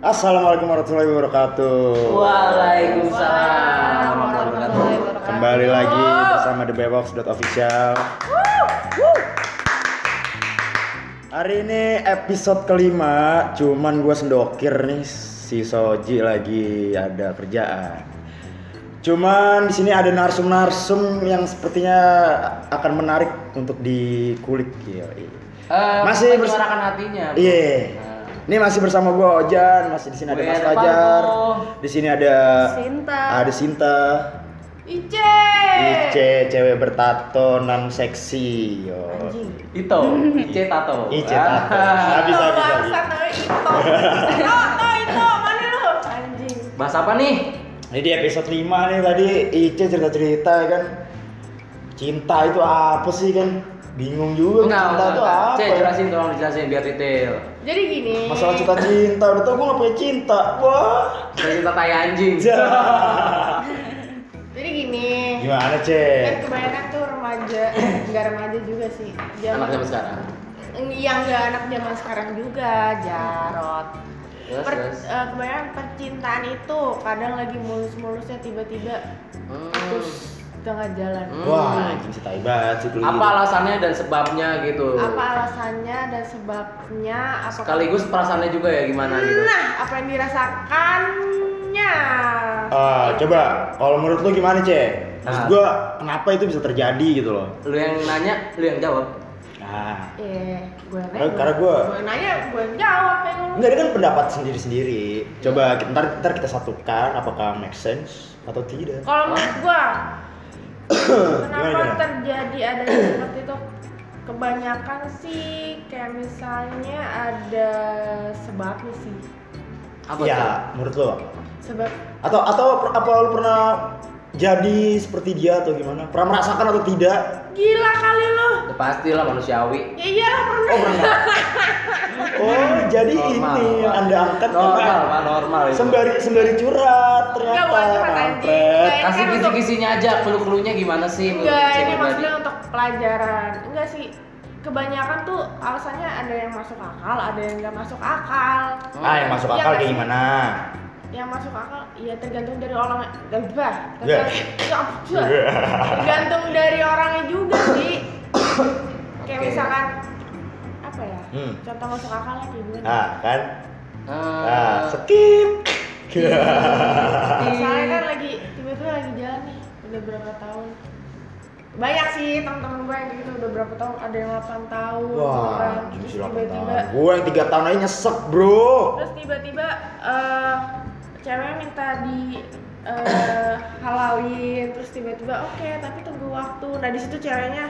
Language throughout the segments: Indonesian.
Assalamualaikum warahmatullahi wabarakatuh. Waalaikumsalam warahmatullahi wabarakatuh. Kembali lagi bersama The Bebox.official. Hari ini episode kelima, cuman gue sendokir nih si Soji lagi ada kerjaan. Cuman di sini ada narsum-narsum yang sepertinya akan menarik untuk dikulik. Eh, Masih bers- menyuarakan hatinya. Iya. Nah. Ini masih bersama gue Ojan, masih di sini ada Mas Fajar, di sini ada Sinta. ada Sinta, Ice. Ice cewek bertato non seksi. Yo. Anjing. Ito, Ice Tato. Ice tato. Ah. Habis habis habis. Ito. Ito, Ito, mana lu? Anjing. Bahas apa nih? Ini di episode 5 nih tadi Ice cerita-cerita kan. Cinta itu apa sih kan? Bingung juga Enggak, cinta enggak, itu enggak. apa? Cek, jelasin tolong dijelasin biar detail. Jadi gini. Masalah cinta cinta, udah tau gue gak punya cinta. Wah. Dari cinta tai anjing. Jadi gini. Gimana Kan cek? kebanyakan tuh remaja, enggak remaja juga sih. Anak zaman sekarang. Yang enggak anak zaman sekarang juga, Jarot. Terus, Per- terus. eh, kebanyakan percintaan itu kadang lagi mulus-mulusnya tiba-tiba Hmm. putus tengah jalan. Hmm. Wah, anjing si tai banget sih. Apa alasannya dan sebabnya gitu? Apa alasannya dan sebabnya? Apa Sekaligus perasaannya juga ya gimana gitu? Nah, apa yang dirasakannya? Ah, coba kalau menurut lu gimana, Cek? Maksud Nah. gua kenapa itu bisa terjadi gitu loh. Lu yang nanya, lu yang jawab. Nah, Eh, gue nanya. Karena- gua- gue nanya, gue jawab ya ngomong. enggak ini kan pendapat sendiri-sendiri. Coba kita, ntar, ntar kita satukan apakah make sense atau tidak. Kalau menurut gue, kenapa gimana? terjadi adanya seperti itu? Kebanyakan sih kayak misalnya ada sebabnya sih. Apa ya, tuh? menurut apa? Sebab Atau atau apa lu pernah jadi seperti dia atau gimana? Pernah merasakan atau tidak? gila kali lu. Ya, pastilah manusiawi. Ya iyalah pernah. Oh, pernah. oh, jadi Normal, ini yang. Anda angkat Normal, karena Pak, normal itu. sembari sembari curhat ternyata. Enggak, curhat, kampret. Kasih kan untuk- kisi-kisinya aja, clue-cluenya gimana sih Enggak, ini maksudnya untuk pelajaran. Enggak sih. Kebanyakan tuh alasannya ada yang masuk akal, ada yang nggak masuk akal. Ah, yang masuk Iya akal kayak sih? gimana? Yang masuk akal, ya tergantung dari orang. Bah, tergantung, tergantung dari orangnya juga sih. Kayak Oke. misalkan apa ya? Hmm. Contoh masuk akalnya kayak gimana? Nah, kan? Eh, Nah, skip. Misalnya kan lagi tiba-tiba lagi jalan nih, udah berapa tahun? Banyak sih teman-teman gue yang gitu udah berapa tahun, ada yang 8 tahun, Wah, orang anjing terus sih 8 tiba-tiba tahun. Gua yang 3 tahun aja nyesek, Bro. terus tiba-tiba eh cewek minta di eh, halalin terus tiba-tiba oke tapi tunggu waktu nah di situ ceweknya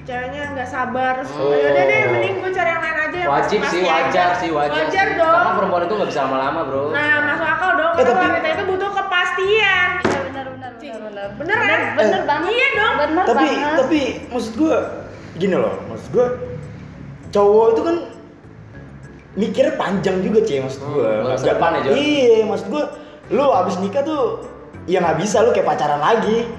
ceweknya nggak sabar terus Oh. "Ya udah deh mending gue cari yang lain aja yang wajib sih, wajar aja." sih, wajar, wajar sih. dong Karena perempuan itu nggak bisa lama-lama, bro. nah masuk akal dong Eh, karena tapi- wanita itu butuh kepastian Iya benar benar Cing. benar benar. bener kan Bener banget. iya dong Bener tapi banget. tapi maksud gua gini loh, maksud gua cowok itu kan mikirnya panjang juga, Cie, maksud gua. Hmm, masa depan ya, Jo? Iya, maksud gua lu abis nikah tuh ya nggak bisa lu kayak pacaran lagi.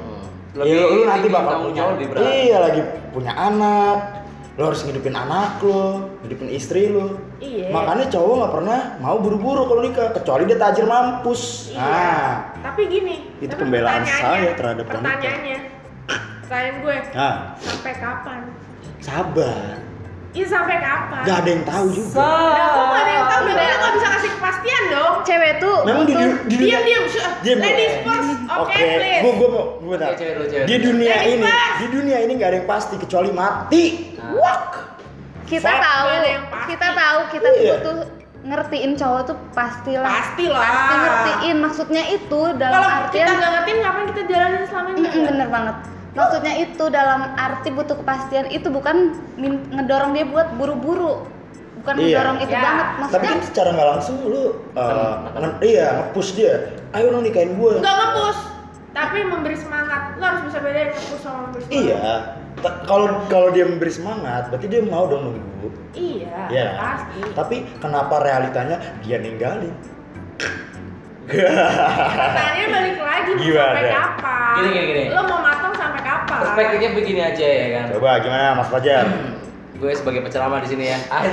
Hmm. Iya, lu, lu nanti bakal punya, lebih iya lagi punya anak, lu harus ngidupin anak lu, ngidupin istri lu. Iya. Makanya cowok nggak pernah mau buru-buru kalau nikah, kecuali dia tajir mampus. Iya. Nah, tapi gini Itu tapi pembelaan pertanyaannya- saya terhadap wanita. pertanyaannya pertanyaan gue nah, sampai kapan sabar. Iya sampai kapan? Gak ada yang tahu juga. Nah, kok gak ada yang tahu? Berarti lu gak bisa kasih kepastian dong. Cewek tuh Memang di, di dunia Diam diam. Ladies first. Oke, Oke, please. gua gua mau cewek dulu, cewek Di dunia Ladies ini, first. di dunia ini gak ada yang pasti kecuali mati. Nah. Wak. kita Fuck. tahu kita tahu kita Iya. butuh ngertiin cowok tuh pastilah Pastilah. pasti ngertiin maksudnya itu dalam Kalau artian kita nggak ngertiin, ngapain kita jalanin selama ini? Mm-mm, bener banget maksudnya itu dalam arti butuh kepastian itu bukan ngedorong dia buat buru-buru bukan Iya. ngedorong itu Ya. banget Tapi maksudnya kan secara nggak langsung lu uh, nge- iya nge-push dia. Ayo dong nikahin gue. Nggak ngepus, tapi memberi semangat. Lo harus bisa bedain ngepus sama memberi semangat. Iya. Kalau kalau dia memberi semangat, berarti dia mau dong nunggu. Iya, Iya. pasti. Tapi kenapa realitanya dia ninggalin? Pertanyaannya balik lagi mau Gimana? sampai kapan? Gini, gini, gini. Lo mau matang kapan? Perspektifnya begini aja ya kan. Coba gimana Mas Fajar? Gue sebagai penceramah di sini ya. Kan?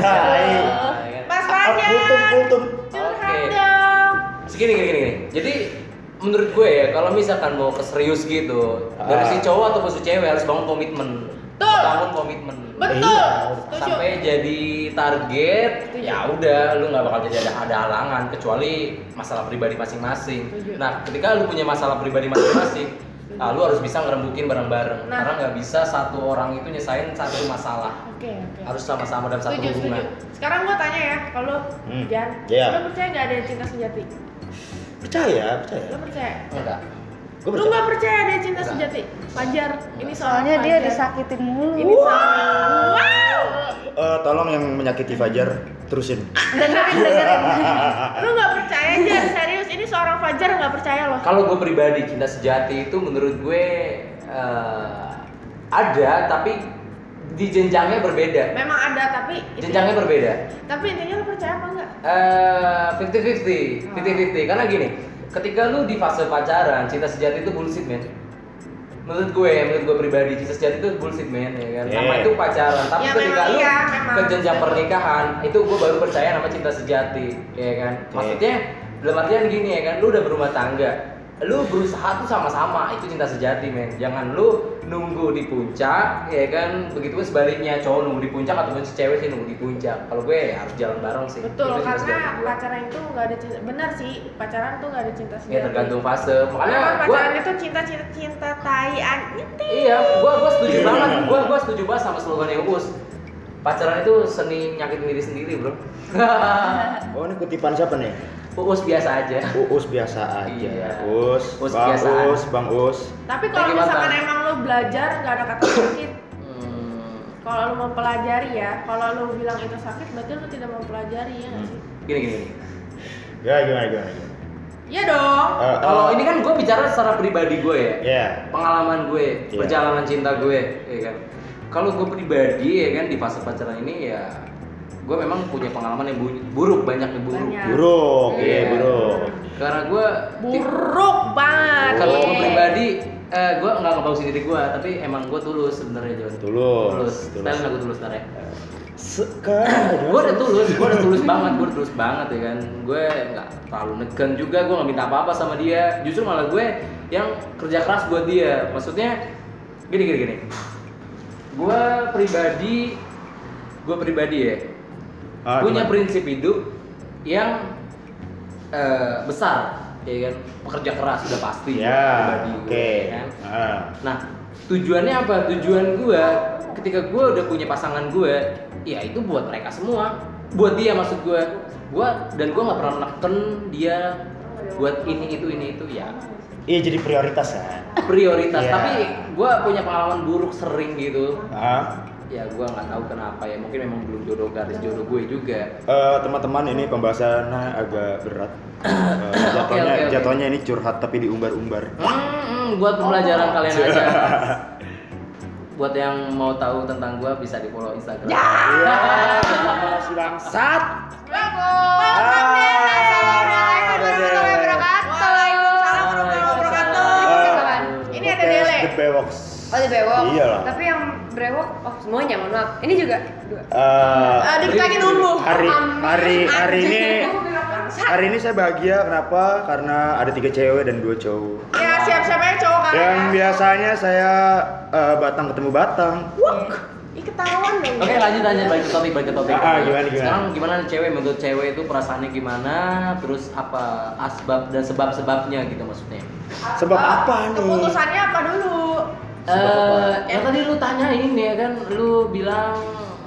Mas Fajar. Kultum, kultum. Oke. dong. Gini gini. Jadi menurut gue ya kalau misalkan mau ke serius gitu dari Ah. si cowok ataupun si cewek harus bangun komitmen. Betul. Bangun komitmen. Betul. Iya. Sampai jadi target, ya udah lu nggak bakal jadi ada, ada halangan kecuali masalah pribadi masing-masing. Nah, ketika lu punya masalah pribadi masing-masing, ah, lu harus bisa ngerembukin bareng-bareng. Nah. Karena nggak bisa satu orang itu nyesain satu masalah. Oke, oke. Harus sama-sama dalam satu setuju, hubungan. setuju. Sekarang gua tanya ya, kalau Hmm. Jan, Iya. lo percaya gak ada cinta sejati? Percaya, percaya. Lo percaya? Enggak. Gue Lu nggak percaya ada cinta Enggak. sejati? Fajar, ini soal Soalnya dia Fajar. disakitin mulu. Ini soal Wow. Eh, tolong yang menyakiti Fajar terusin. dengerin dengerin. Lu nggak percaya Jan, serius ini seorang Fajar nggak percaya loh. Kalau gue pribadi cinta sejati itu menurut gue eh, ada tapi di jenjangnya berbeda. Memang ada tapi Jenjangnya berbeda. Tapi intinya lu percaya apa enggak? Eh 50-50, 50-50 karena gini, ketika lu di fase pacaran, cinta sejati itu bullshit men. Menurut gue, menurut gue pribadi, cinta sejati itu bullshit men, ya kan. Nama Yeah. itu pacaran, tapi Ya, ketika memang lu iya, memang. ke jenjang pernikahan, itu gue baru percaya nama cinta sejati, ya kan. Maksudnya dalam artian gini ya kan, lu udah berumah tangga, lu berusaha tuh sama-sama, itu cinta sejati men. Jangan lu nunggu di puncak, ya kan. Begitupun sebaliknya, cowok nunggu di puncak ataupun si cewek sih nunggu di puncak. Kalau gue harus jalan bareng sih. Betul, Itu karena gue. pacaran itu nggak ada cinta. Benar sih, pacaran tuh nggak ada cinta sejati. Ya tergantung fase. Makanya gua pacaran itu cinta cinta cinta taian itu. iya, gua gua setuju banget. Gua gua setuju banget sama slogannya Uus. Pacaran itu seni nyakitin diri sendiri, Bro. Oh, ini kutipan siapa nih? Uus biasa aja. Uus biasa aja. Iya. Us, Us Bang biasa Us, Bang Us. Tapi kalau misalkan gimana? emang lu belajar nggak ada kata sakit. Hmm, Kalau lu mempelajari ya, kalau lu bilang itu sakit berarti lu tidak mempelajari ya nggak sih? gini gini. Ya, gimana gimana? gimana? Iya dong. Eh, Kalau eh, ini kan gue bicara secara pribadi gue ya. ya. Pengalaman gue, Iya. perjalanan cinta gue, ya kan. Kalau gue pribadi ya kan di fase pacaran ini ya gue memang punya pengalaman yang bu- buruk banyak yang buruk. Banyak. Buruk, iya, Iya. buruk. Karena gue Buruk banget. kalau gue pribadi eh, gue nggak ngebausin diri gue tapi emang gue tulus sebenarnya John Tulus, tulus. Style aku tulus ntar ya Sekarang. gue udah tulus gue udah tulus banget gue udah tulus banget ya kan gue nggak terlalu negen juga gue nggak minta apa apa sama dia justru malah gue yang kerja keras buat dia maksudnya gini gini gini gue pribadi gue pribadi ya Ah, punya gimana? prinsip hidup yang eh, besar ya kan pekerja keras sudah pasti Ya, pribadi gue, oke. ya kan? Ah. Nah, tujuannya apa? Tujuan gue ketika gue udah punya pasangan gue, ya itu buat mereka semua, buat dia maksud gue, gue dan gue nggak pernah neken dia buat ini itu ini itu ya Iya jadi prioritas ya. prioritas. Iya. Tapi gue punya pengalaman buruk sering gitu. Ah. Ya gue nggak tahu kenapa ya. Mungkin memang belum jodoh garis jodoh gue juga. Eh, teman-teman ini pembahasannya agak berat. Eh, jatuhnya, oke, oke. jatuhnya ini curhat tapi diumbar-umbar. Hmm, hmm, buat pembelajaran kalian aja. buat yang mau tahu tentang gue bisa di follow Instagram. Iya, si bangsat. Waalaikumsalam warahmatullahi wabarakatuh. Ini ada Dele. The Bewoks. Oh di bewok. Iya lah. Tapi yang brewok oh semuanya mohon maaf. Ini juga dua. Eh, Ah, dikit lagi dulu. hari hari hari ini hari ini saya bahagia kenapa? Karena ada tiga cewek dan dua cowok. Ya siap-siap aja cowok kan. Yang biasanya saya eh, batang ketemu batang. Ih ketahuan dong. Oke lanjut lanjut balik ke topik balik ke topik. Ah, gimana, gimana? Sekarang gimana nih cewek menurut cewek itu perasaannya gimana? Terus apa asbab dan sebab-sebabnya gitu maksudnya? Sebab apa nih? Keputusannya apa dulu? Eh, yang tadi lu tanyain ya kan, lu bilang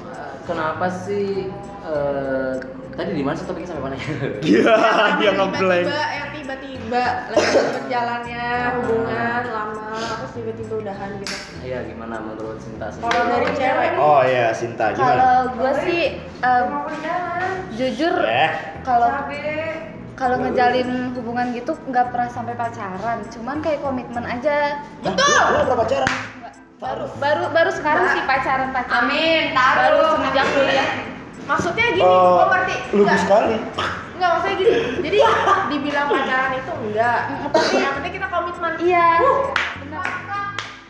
eh, kenapa sih eh, tadi di mana sih topiknya sampai mana ya? Iya, Yang dia ngeblank. tiba-tiba, yang tiba-tiba lagi berjalannya hubungan lama terus tiba-tiba udahan gitu. Iya gimana menurut Sinta sendiri? Kalau dari cewek, Oh iya, Sinta gimana? Kalau gue sih em, jujur Eh, kalau kalau ngejalin hubungan gitu nggak pernah sampai pacaran, cuman kayak komitmen aja. betul. Lu pernah pacaran? Baru baru baru sekarang sih pacaran pacaran. Amin, Baru taruh. semenjak kuliah. maksudnya gini, gua ngerti. lugu Enggak, sekali. enggak maksudnya gini. Jadi dibilang pacaran itu enggak. Tapi yang penting kita komitmen. Iya. Benar.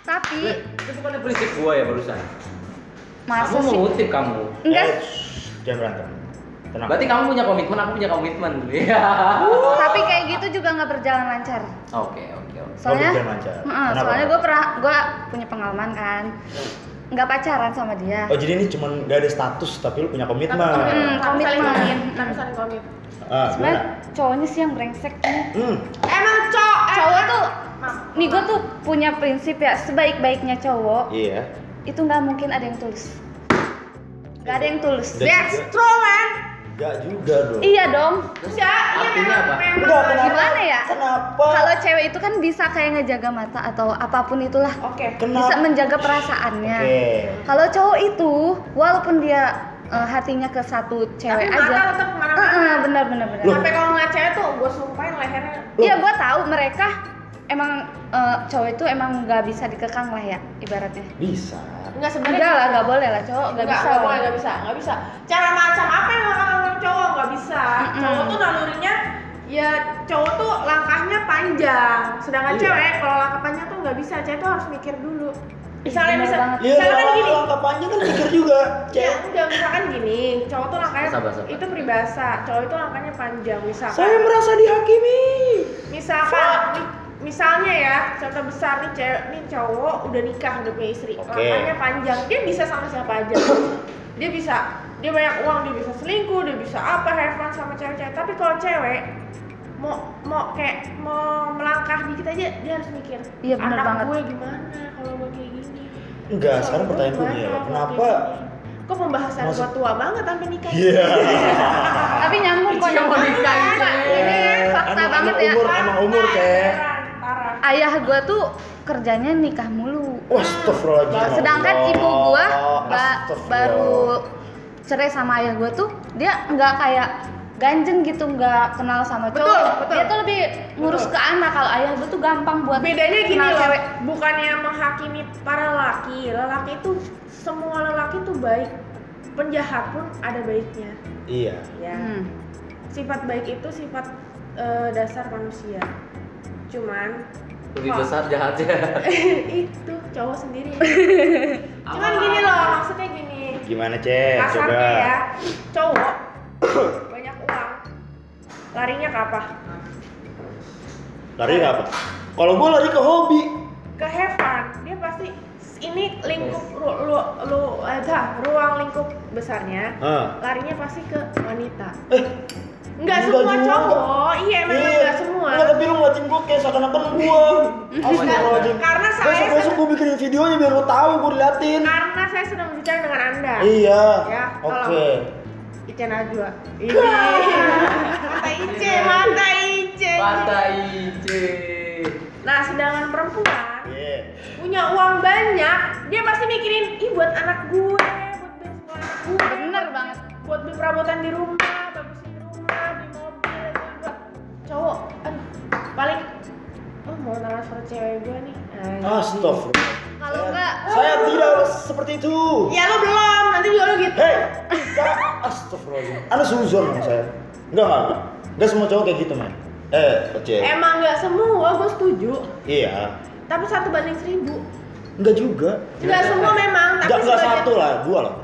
Tapi Itu bukan prinsip gua ya barusan. masa Aku sih? mengutip kamu. Enggak. Eh, jangan berantem. Kenapa? Berarti kamu punya komitmen, aku punya komitmen. Iya. Tapi kayak gitu juga nggak berjalan lancar. Oke, oke, oke. Soalnya, berjalan lancar. Heeh, Kenapa? soalnya gue pernah, gue punya pengalaman kan, nggak pacaran sama dia. Oh jadi ini cuma gak ada status tapi lu punya komitmen. Hmm, tapi saling komitmen. komit tapi saling komit Ah, Sebenarnya cowoknya sih yang brengsek nih. Hmm. emang cowok Cowok tuh, Maaf. nih gue tuh punya prinsip ya, sebaik-baiknya cowok Iya. itu nggak mungkin ada yang tulus. Gak ada yang tulus. That's true man Gak juga dong. Iya dong. ya iya Artinya apa? memang Enggak, kenapa? Gimana ya? Kenapa? Kalau cewek itu kan bisa kayak ngejaga mata atau apa pun itulah. oke Kenapa? Bisa menjaga perasaannya. Oke. Kalau cowok itu walaupun dia eh, hatinya ke satu cewek Tapi mata aja. tetap ke mana-mana. Heeh, benar benar benar. Sampai kalau ngeliat cewek tuh gue sumpahin lehernya. Iya, gua tahu mereka emang eh, cowok itu emang nggak bisa dikekang lah ya ibaratnya. Bisa. Enggak sebenarnya Enggak lah, nggak boleh lah cowok nggak Nggak, bisa. nggak lah. boleh, nggak bisa, nggak bisa. Cara macam apa yang orang cowok nggak bisa? Mm-mm. Cowok tuh nalurinya ya cowok tuh langkahnya panjang, sedangkan Iya. cewek kalau langkah panjang tuh nggak bisa, cewek tuh harus mikir dulu. Misalnya bisa. Iya, misalkan kalau gini, langkah panjang kan mikir juga. ya Cewek. udah misalkan gini, cowok tuh langkahnya Sabar, sabar. itu peribahasa, cowok itu langkahnya panjang, misalkan. Saya merasa dihakimi. misalkan mi- misalnya ya contoh besar nih cewek nih cowok udah nikah udah punya istri Oke. langkahnya panjang dia bisa sama siapa aja dia bisa dia banyak uang dia bisa selingkuh dia bisa apa have fun sama cewek-cewek tapi kalau cewek mau mau kayak mau melangkah dikit aja dia harus mikir Iya, bener anak banget. gue gimana kalau gue kayak gini Enggak, Suami sekarang pertanyaan gue nih ya, kenapa? kayak kok pembahasan Maksud- gua tua banget sampai nikah Iya. Tapi nyambung kok Iya, mau nyambung. nikah, Ini fakta banget emang ya. umur, emang umur, Cek. Ayah gua tuh kerjanya nikah mulu. Astagfirullahaladzim. Sedangkan ibu gua ba- baru cerai sama ayah gua tuh dia nggak kayak ganjeng gitu nggak kenal sama cowok. Betul, betul. Dia tuh lebih ngurus Betul. ke anak. Kalau ayah gua tuh gampang buat bedanya gini loh cewek. bukannya menghakimi para lelaki lelaki itu semua lelaki itu baik penjahat pun ada baiknya Iya. ya Hmm. sifat baik itu sifat eh, dasar manusia cuman Lebih besar jahatnya. itu cowok sendiri. Cuman gini loh maksudnya gini. Gimana, Cek? Coba. ya cowok banyak uang. Larinya ke apa? Lari ke apa? Kalau gue lari ke hobi. ke have fun dia pasti ini lingkup ru, lu, lu eh, dah, ruang lingkup besarnya. Larinya pasti ke wanita. Eh, Enggak semua cowok iya memang nggak semua Enggak, tapi lu ngeliatin gue kayak seakan-akan gue. Astagfirullahaladzim. karena saya Besok besok gue bikinin videonya biar lu tahu gue diliatin. karena saya sedang berbicara dengan anda Iya. Ya, Oke. Ica Najwa ini mata Ice mata Ice Mata Ice. nah sedangkan perempuan Iya. punya uang banyak dia pasti mikirin ih buat anak gue buat beli sekolah anak gue Bener banget. buat beli perabotan di rumah oh mau transfer cewek gue nih Anjing. Astagfirullah. Kalau Saya- enggak Saya tidak seperti itu. ya lo belum nanti juga lo gitu Hei, Kak, astagfirullahaladzim. Anda suzon sama saya. Enggak, enggak, enggak. Enggak semua cowok kayak gitu, man. Eh, Oce. emang nggak semua gue setuju Iya. tapi satu banding seribu Enggak juga. nggak semua memang tapi Enggak, enggak satu lah, dua lah.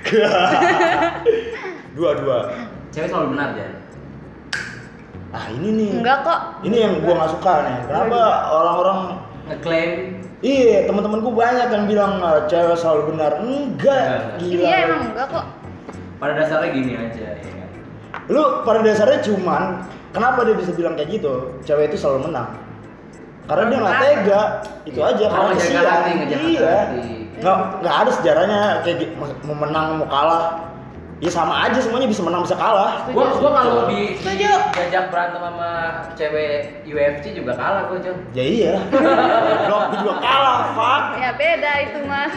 dua, dua. Cewek selalu benar, Jan. Ah, ini nih. enggak kok. Ini yang gua nggak suka nih. Kenapa orang-orang Ngeklaim Iya, teman-temanku banyak yang bilang "Ah, cewek selalu benar. Enggak, gila. Iya emang enggak kok. pada dasarnya gini aja ya kan. Lu pada dasarnya cuman kenapa dia bisa bilang kayak gitu? Cewek itu selalu menang. Karena dia nggak tega, itu aja. Oh, Karena ngejaga kesian. hati, ngejaga Iya. hati. Nggak nggak ada sejarahnya kayak mau menang mau kalah. Ya sama aja semuanya bisa menang bisa kalah. Gua gua kalau di, Setuju. diajak berantem sama cewek UFC juga kalah gua, Jon. Ya iya. Dok, gue juga kalah, fuck. Ya beda itu mas.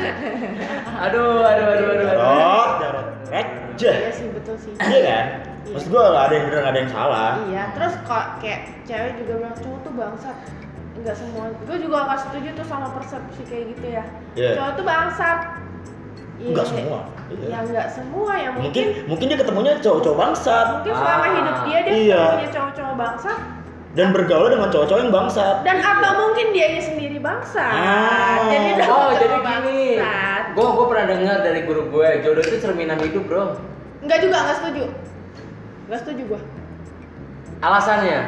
Aduh, aduh, aduh, aduh. aduh. Jarot, jarot, receh. iya sih betul sih Iya kan? Maksud gue ada yang bener, gak ada yang salah. Iya, terus kok kayak cewek juga bilang cowok tuh bangsat. Enggak semua. Gue juga gak setuju tuh sama persepsi kayak gitu ya. Iya. Cowok tuh bangsat. Iya, Enggak iya. semua. Iya. Ya enggak semua ya Mungkin mungkin mungkin dia ketemunya cowok-cowok bangsat mungkin selama Ah. hidup dia dia Iya. punya cowok-cowok bangsat dan bergaul dengan cowok-cowok yang bangsat. dan atau mungkin dianya sendiri bangsat. Ah. Jadi Oh, cowok jadi gini. bangsat. Gua gua pernah dengar dari guru gue, jodoh itu cerminan hidup, Bro. Enggak juga enggak setuju. Gak setuju gua. Alasannya?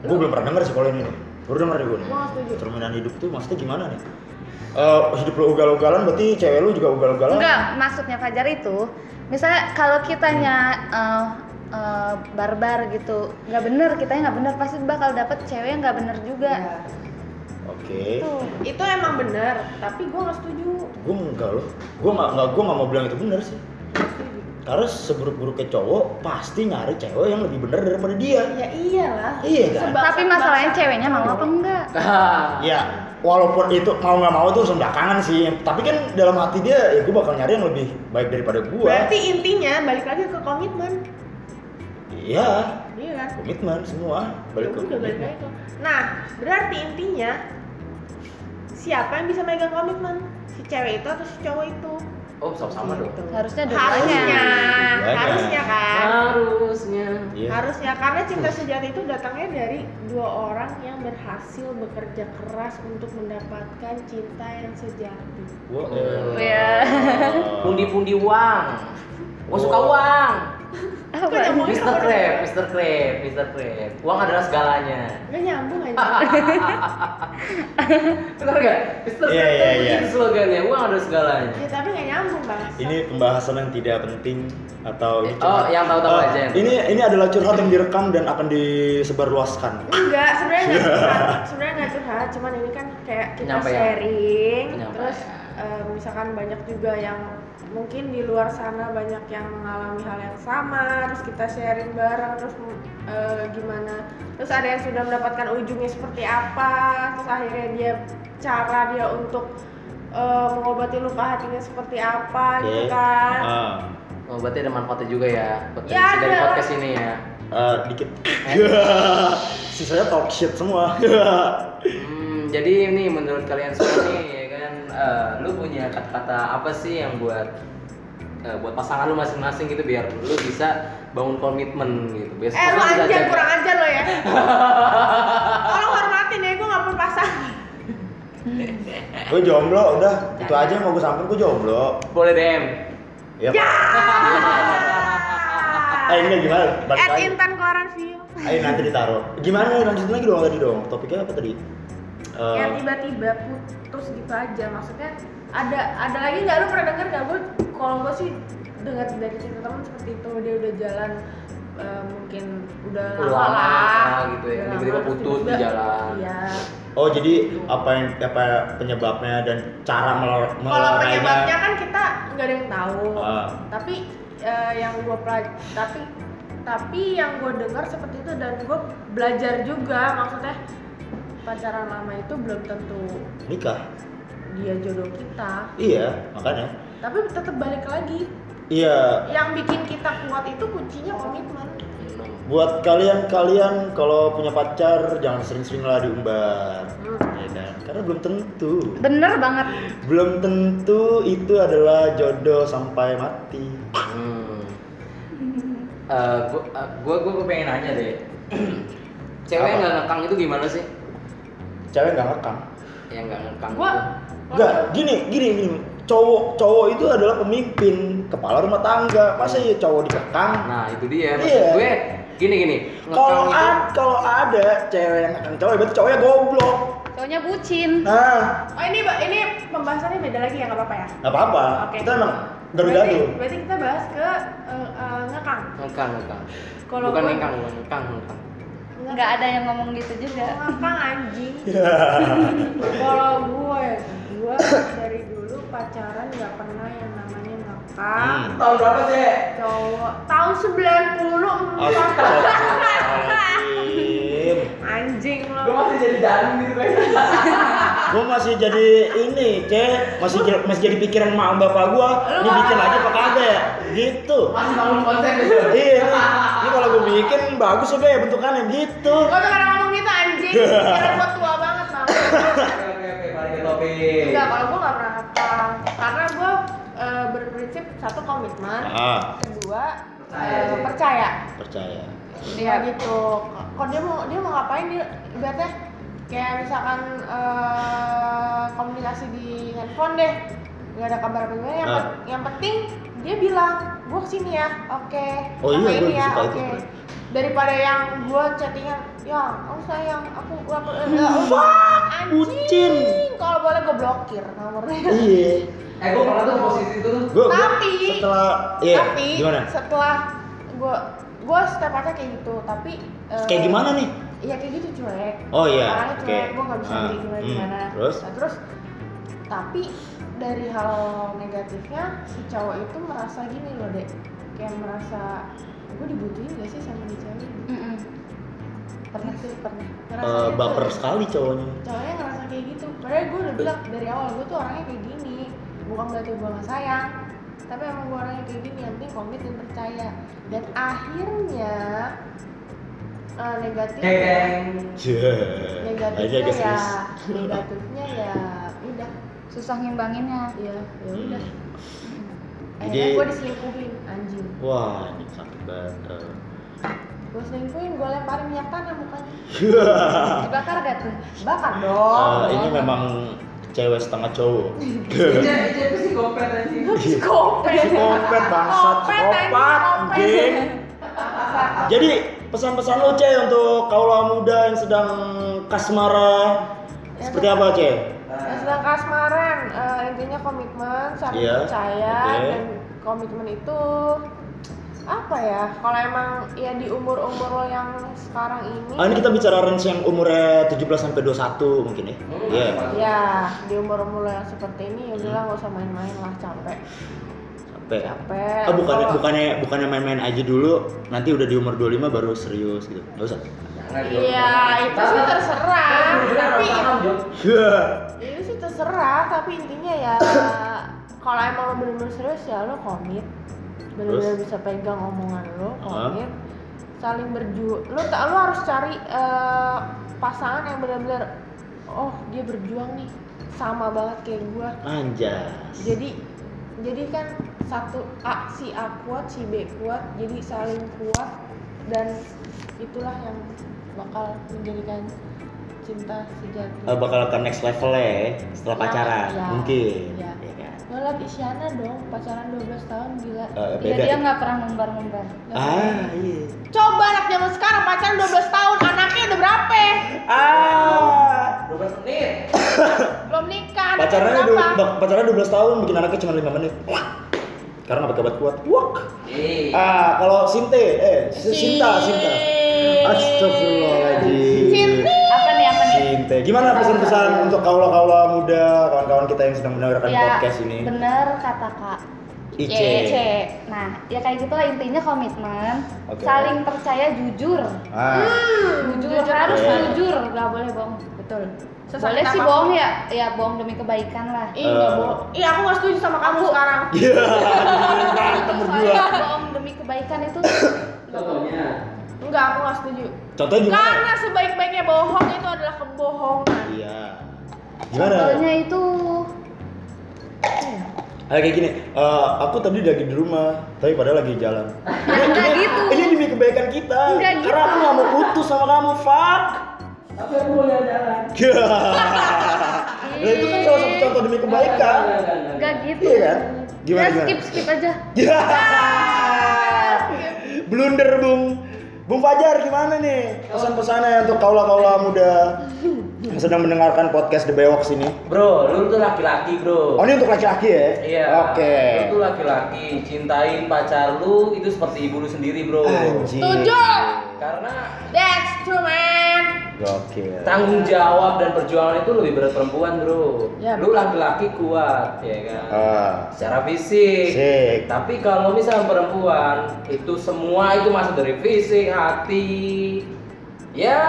Gue belum pernah denger sih kalau ini. Baru denger nih gue nih. Gua nggak setuju. Cerminan hidup tuh maksudnya gimana nih? Eh, hidup lu ugal-ugalan berarti cewek lu juga ugal-ugalan? Enggak, maksudnya Fajar itu misalnya kalau kitanya eh, eh, barbar gitu, nggak bener, kitanya nggak bener pasti bakal dapet cewek yang nggak bener juga. Oke. Tuh. Itu emang bener, tapi gua nggak setuju. Gue enggak loh. Gue nggak nggak gue nggak mau bilang itu bener sih. Karena seburuk-buruknya cowok pasti nyari cewek yang lebih bener daripada dia. Ya iyalah. Iya kan? Tapi masalahnya ceweknya mau apa enggak? Ya, walaupun itu mau nggak mau itu urusan belakangan sih. Tapi kan dalam hati dia, ya gue bakal nyari yang lebih baik daripada gue. Berarti intinya balik lagi ke komitmen. Iya, Iya kan? komitmen semua balik ke Ya komitmen. Nah, berarti intinya siapa yang bisa megang komitmen? Si cewek itu atau si cowok itu? Oh, sama-sama dong. Gitu. Harusnya Harusnya, Dua-duanya. harusnya kan? Harusnya. Iya. Harusnya karena cinta sejati itu datangnya dari dua orang yang berhasil bekerja keras untuk mendapatkan cinta yang sejati. Oh. Iya. Pundi-pundi uang. Gua suka uang. Apa? Nyambungnya Mr. dengan- Mr. Crab, Mr. Crab. Uang adalah segalanya. Nggak nyambung aja. Benar gak? Mr. Iya, Crab iya, kan iya. begitu slogannya. Uang adalah segalanya. ya tapi nggak nyambung bang. Ini pembahasan yang tidak penting atau ini Oh, curhat? yang tahu-tahu Oh, aja. Ini ini adalah curhat yang direkam dan akan disebarluaskan. Enggak, sebenarnya nggak curhat. Sebenarnya nggak curhat, cuman ini kan kayak kita Penyampaian. sharing. Penyampaian. Terus eh, misalkan banyak juga yang mungkin di luar sana banyak yang mengalami hal yang sama, terus kita sharing bareng, terus eh, gimana. Terus ada yang sudah mendapatkan ujungnya seperti apa, terus akhirnya dia cara dia untuk eh, mengobati luka hatinya seperti apa, gitu Oke. kan. Ah, Oh, berarti ada manfaatnya juga ya buat Ya, dari ada. podcast ini ya. eh, dikit. Sisanya talk shit semua. Hmm, jadi ini menurut kalian semua nih eh, lu punya kata-kata apa sih yang buat eh, buat pasangan lu masing-masing gitu biar lu bisa bangun komitmen gitu. Biar Eh lu anjir jaga- kurang ajar lo ya. Tolong hormatin ya, gue gak punya pasangan. gue jomblo, udah itu aja yang mau gue sampein gue jomblo. Boleh DM. Ya. Ya. Eh ini gimana? Balik At. Intan Koran View. Ayo nanti ditaruh. Gimana nih lanjutin lagi dong tadi dong. Topiknya apa tadi? Eh, Yang tiba-tiba putus gitu aja. Maksudnya ada ada lagi nggak lu pernah denger nggak gue? Kalau gue sih dengar dari cerita teman seperti itu dia udah jalan eh, mungkin udah lama lah gitu ya. Tiba-tiba putus di jalan. Iya. Oh jadi apa yang apa penyebabnya dan cara melor Kalau penyebabnya kan kita nggak ada yang tahu. Ah. Tapi eh, yang gue pelaj- tapi tapi yang gue dengar seperti itu dan gue belajar juga maksudnya pacaran lama itu belum tentu nikah. dia jodoh kita. Iya makanya. Tapi tetap balik lagi. Iya Yang bikin kita kuat itu kuncinya komitmen. buat kalian-kalian kalau punya pacar jangan sering-sering lah diumbar. Hmm. Ya kan? Karena belum tentu. Bener banget. Belum tentu itu adalah jodoh sampai mati. Hmm. Eh, gua, eh, gua, gua, pengen nanya deh. Cewek nggak ngekang itu gimana sih? Cewek nggak ngekang. Yang nggak ngekang Gua itu. Enggak, gini, gini, gini. Cowok, cowok itu adalah pemimpin, kepala rumah tangga. Masa ya cowok dikekang? Nah itu dia. Maksud Iya. gue gini gini. Kalau ad, kalau ada cewek yang ngekang cowok, berarti cowoknya goblok. Cowoknya bucin. Nah, Oh ini ini pembahasannya beda lagi ya nggak apa-apa ya? nggak apa-apa. Oke. Kita emang Berarti, berarti kita bahas ke eh, eh, ngekang. ngekang ngekang. Kalau bukan gua- ngekang, bukan ngekang ngekang. Nggak ada yang ngomong gitu juga. Ngekang anjing. Kalau gue, gue dari dulu pacaran nggak pernah yang namanya ngekang. Hmm. Tahun berapa sih? Cowok tahun 94 Astagfirullahaladzim. anjing Gue lo. masih jadi dalam gitu kan. Gue masih jadi ini, cek masih jadi, masih jadi pikiran mak bapak gue. Ini bikin aja apa kagak ya? Gitu. Masih bangun konten gitu. Iya, ini kalau gue bikin bagus ya Be, bentukannya gitu. Gue tuh kadang ngomong gitu anjing. Kira gue tua banget tau. Oke oke oke, balik ke topik. Enggak, kalau gue nggak pernah ngekang. Karena gue eh, berprinsip satu komitmen, Ah, kedua Percaya sih. percaya. percaya. Dia gitu. Kok dia mau dia mau ngapain dia ibaratnya kayak misalkan eh, komunikasi di handphone deh nggak ada kabar apa gimana yang, Ah. pe- yang penting dia bilang gue ke sini ya oke Oh iya, ya suka itu, oke Bro. daripada yang gue chattingan ya oh sayang aku gua Fuck, bucin. kalau boleh gue blokir nomornya Iya. Eh gue pernah tuh posisi itu tuh. Gua, gua Tapi- setelah iya tapi gimana? setelah gue gue setiap kayak gitu tapi eh, Kayak gimana nih? Iya kayak gitu cuek. Oh, iya, Orangnya oke. cuek, gue nggak bisa Ah, bikin gimana hmm, gimana. terus? Nah, terus tapi dari hal negatifnya si cowok itu merasa gini loh dek, kayak merasa gue dibutuhin gak sih sama nih cewek? Mm-mm. Pernah sih pernah. Eh, Ngerasanya tuh- baper sekali cowoknya. Cowoknya ngerasa kayak gitu. Padahal gue udah bilang dari awal gue tuh orangnya kayak gini. Bukan berarti gue gak sayang, tapi emang gue orangnya kayak gini. Yang penting komit dan percaya. Dan akhirnya eh, negatifnya. Aja negatifnya guys. ya guys. negatifnya ya udah susah ngimbanginnya ya ya udah Hmm. Jadi- gue diselingkuhin anjing Wah, ini sakit banget. Gue selingkuhin gue lemparin minyak tanah mukanya dibakar gak tuh bakar dong Eh, ini memang cewek setengah cowok. Itu anjing. Psikopat. Psikopat bangsat, psikopat anjing. Jadi pesan-pesan lo Ceh untuk kaula muda yang sedang kasmara Ya, seperti apa Ceh? yang sedang kasmaran eh, intinya komitmen saling Iya, percaya oke. dan komitmen itu apa ya kalau emang ya di umur umur lo yang sekarang ini Ah, ini kita bicara range yang umurnya 17 sampai 21 mungkin ya. Hmm, Iya. ya di umur umur lo yang seperti ini ya bilang gak usah main-main lah capek Sampai capek Ah, bukannya Kalau- bukannya bukannya main-main aja dulu, nanti udah di umur 25 baru serius gitu. Enggak usah. Jo. Iya, itu sih terserah. Tapi itu sih terserah, tapi intinya ya kalau emang lo bener-bener serius ya lo komit. Bener-bener bisa pegang omongan lo, komit. Saling berjuang. Lo tak lo harus cari eh, pasangan yang bener-bener oh, dia berjuang nih sama banget kayak gua. Anjas. Jadi jadi kan satu A si A kuat, si B kuat, jadi saling kuat dan itulah yang bakal menjadikan cinta sejati. Eh, bakal ke next level ya setelah Ya, pacaran ya, mungkin. ya. Ya kan? Lo liat Isyana dong, pacaran 12 tahun gila. Ya beda. dia nggak pernah ngumbar-ngumbar Ah, iya. Coba anak zaman sekarang pacaran 12 tahun, anaknya udah berapa? Ah. Nikah, anaknya Pacarannya berapa? du- pacarannya 12 tahun bikin anaknya cuma 5 menit. Karena obat obat kuat. Wak. Eh. Ah, kalau Sinte, eh Sinta, Sinta. Astagfirullahaladzim. Sinti. apa nih apa nih Sinte. Gimana pesan-pesan untuk kaula-kaula muda, kawan-kawan kita yang sedang mendengarkan ya podcast ini? bener kata kak Ice. Ice. Nah, ya kayak gitu lah intinya komitmen, saling percaya jujur, Ah, jujur, jujur harus jujur, nggak boleh bohong. Betul. Sesakit boleh sih bohong ya, ya bohong demi kebaikan lah. Ih, nggak Eh. bohong. Iya, aku nggak setuju sama kamu sekarang. Iya, berantem berdua. Soalnya bohong demi kebaikan itu Contohnya. Enggak, aku nggak setuju. Contohnya gimana? Karena sebaik-baiknya bohong itu adalah kebohongan. Iya. Gimana? contohnya itu Ah, kayak gini, eh, aku tadi lagi di rumah, tapi padahal lagi jalan. Ini, Nggak ini, gitu. ini demi kebaikan kita. Nggak gitu. Karena aku nggak mau putus sama kamu, fuck. Tapi aku mau jalan-jalan. nah, itu kan salah satu contoh demi kebaikan. nggak gitu. Iya kan? Gimana, ya, gimana? skip skip aja. Ya. Blunder, Bung. Bung Fajar gimana nih? Pesan-pesannya untuk kaula-kaula muda yang sedang mendengarkan podcast The Bewoks ini. Bro, lu tuh laki-laki, bro. Oh, ini untuk laki-laki ya? Iya. Oke. Lu tuh laki-laki, cintain pacar lu itu seperti ibu lu sendiri, bro. Anjing. Setuju. Karena That's true, man. Gokil. tanggung jawab dan perjuangan itu lebih berat perempuan, bro. Ya, lu laki-laki kuat, ya kan. Ah. Secara fisik. Sik. Tapi kalau misalnya perempuan itu semua itu masuk dari fisik, hati. Ya,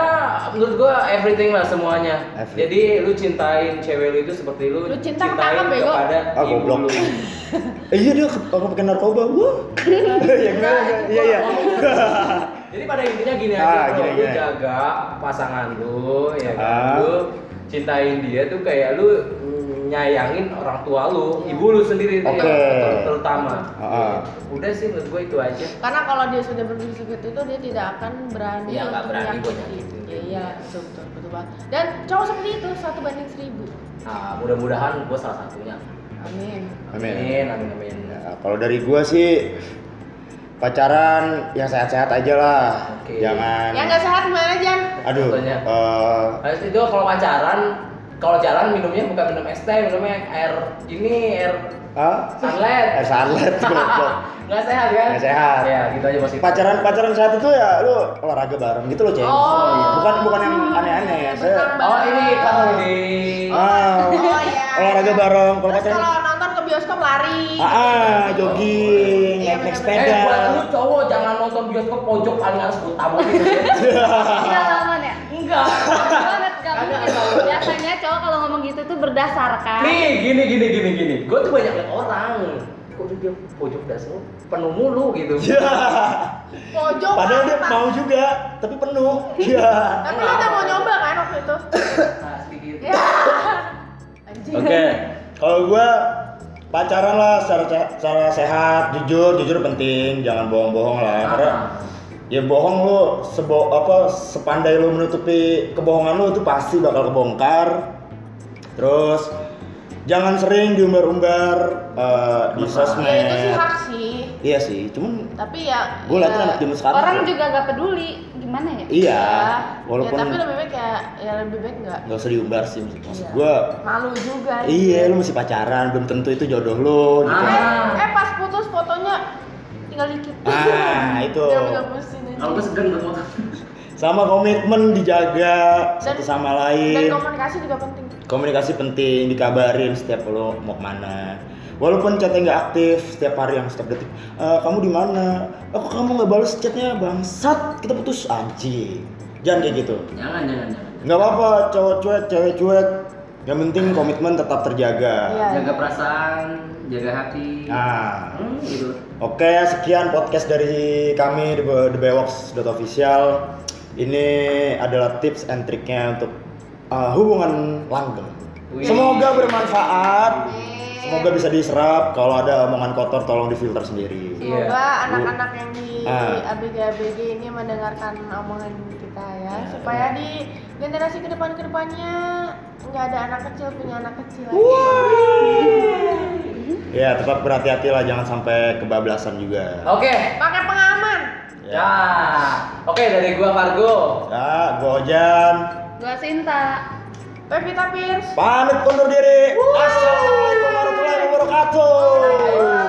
menurut gua everything lah semuanya. Everything. Jadi lu cintain cewek lu itu seperti lu, Lu cinta cintain bego. kepada Ah, ibu goblok. lu. Eh, iya dia kalau pakai narkoba, wah. ya gimana? Iya iya. Jadi pada intinya gini Ah, aja, bro. gini, lu gini. jaga pasangan lu, ya kan. Ah. Lu cintain dia tuh kayak lu nyayangin orang tua lu, ibu lu sendiri Oke. ter- terutama. Ah. Udah sih menurut gua itu aja. Karena kalau dia sudah berprinsip itu, dia tidak akan berani Iya, nggak untuk berani menyakiti. nyakitin. Iya, iya, betul, betul, betul banget. Dan cowok seperti itu satu banding seribu. Nah, mudah-mudahan gua salah satunya. Amin. Amin. Amin, amin, amin. Ya, kalau dari gua sih pacaran yang sehat-sehat aja lah. Oke. Jangan Yang nggak sehat gimana Jan? Aduh. Contohnya? eh, Habis itu kalau pacaran, kalau jalan minumnya bukan minum es teh, minumnya air ini air ah? sunlight. Air sunlight. Nggak sehat kan? Nggak sehat. Ya, gitu aja positif. pacaran pacaran sehat itu ya lu olahraga bareng gitu loh ceng Oh, iya. bukan bukan yang aneh-aneh Iya, saya. Oh, ini kalau di ah, Oh iya. olahraga bareng kalau pacaran kalau bioskop lari. ah, ah, jogging Iya, naik bener-bener. Eh, buat sepeda lu cowok jangan nonton bioskop pojok paling atas gue tabokin ya. Enggak aman ya? Enggak. biasanya cowok kalau ngomong gitu tuh berdasarkan Nih, gini gini gini gini. Gue tuh banyak liat orang. Kok dia pojok dasar penuh mulu gitu. ya Pojok. padahal dia apa? mau juga tapi penuh ya Tapi lu udah mau nyoba kan waktu itu? Nah, sedikit. Ya. Anjing. oke kalau gua pacaran lah secara secara sehat jujur jujur penting jangan bohong-bohong lah karena Ah. ya bohong lu sebo apa sepandai lu menutupi kebohongan lu itu pasti bakal kebongkar terus jangan sering diumbar-umbar eh, di sosmed Ya itu sih hak sih. iya sih cuman Tapi ya. gue liatin ya, anak zaman sekarang orang juga gak peduli gimana ya iya ya, walaupun Ya, tapi lebih baik ya, ya lebih baik enggak. nggak usah diumbar sih maksud Iya. gue Malu juga. iya lu masih pacaran belum tentu itu jodoh lu gitu Ah. Eh, eh pas putus fotonya tinggal dikit. Ah, itu. Segan buat foto. sama komitmen dijaga satu sama Dan lain komunikasi juga penting. komunikasi penting dikabarin setiap lo mau ke mana walaupun chatnya nggak aktif setiap hari yang setiap detik "Eh, kamu di mana aku kamu nggak balas chatnya bangsat kita putus anjing jangan kayak gitu Jangan jangan jangan. nggak apa-apa cowok cuek cewek cuek yang penting komitmen tetap terjaga Iya. Jaga perasaan, jaga hati. nah Hmm, gitu. Oke, sekian podcast dari kami di The Bewox.official. Ini adalah tips and triknya untuk uh, hubungan langgeng. Wih. Semoga bermanfaat. Semoga bisa diserap. Kalau ada omongan kotor, tolong difilter sendiri. Iya. Semoga anak-anak yang di Ah. ABG-ABG ini mendengarkan omongan kita ya, Ya. supaya di generasi ke depan ke depannya nggak ada anak kecil punya anak kecil lagi. Ya, tetap berhati-hati lah, jangan sampai kebablasan juga. Oke. Pakai pengaman. Ya. Oke dari gua Fargo. Ya, gua Ojan. gua Sinta Pevita Pierce. Pamit undur diri. Assalamualaikum warahmatullahi wabarakatuh.